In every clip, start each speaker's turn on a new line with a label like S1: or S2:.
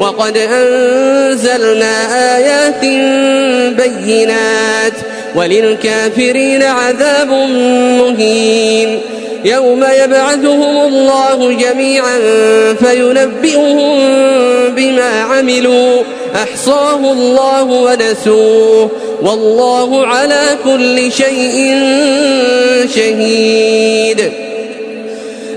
S1: وقد أنزلنا آيات بينات وللكافرين عذاب مهين يوم يبعثهم الله جميعا فينبئهم بما عملوا أحصاه الله ونسوه والله على كل شيء شهيد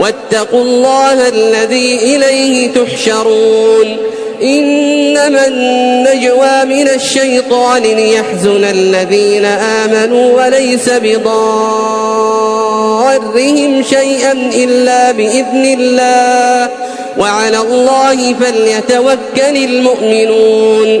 S1: واتقوا الله الذي إليه تحشرون. إنما النجوى من الشيطان ليحزن الذين آمنوا وليس بضارهم شيئا إلا بإذن الله. وعلى الله فليتوكل المؤمنون.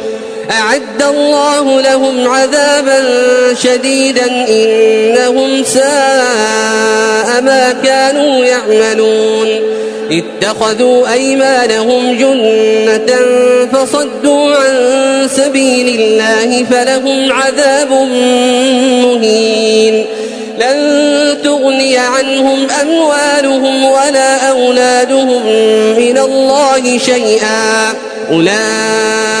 S1: أعد الله لهم عذابا شديدا إنهم ساء ما كانوا يعملون. اتخذوا أيمانهم جنة فصدوا عن سبيل الله فلهم عذاب مهين. لن تغني عنهم أموالهم ولا أولادهم من الله شيئا. أولئك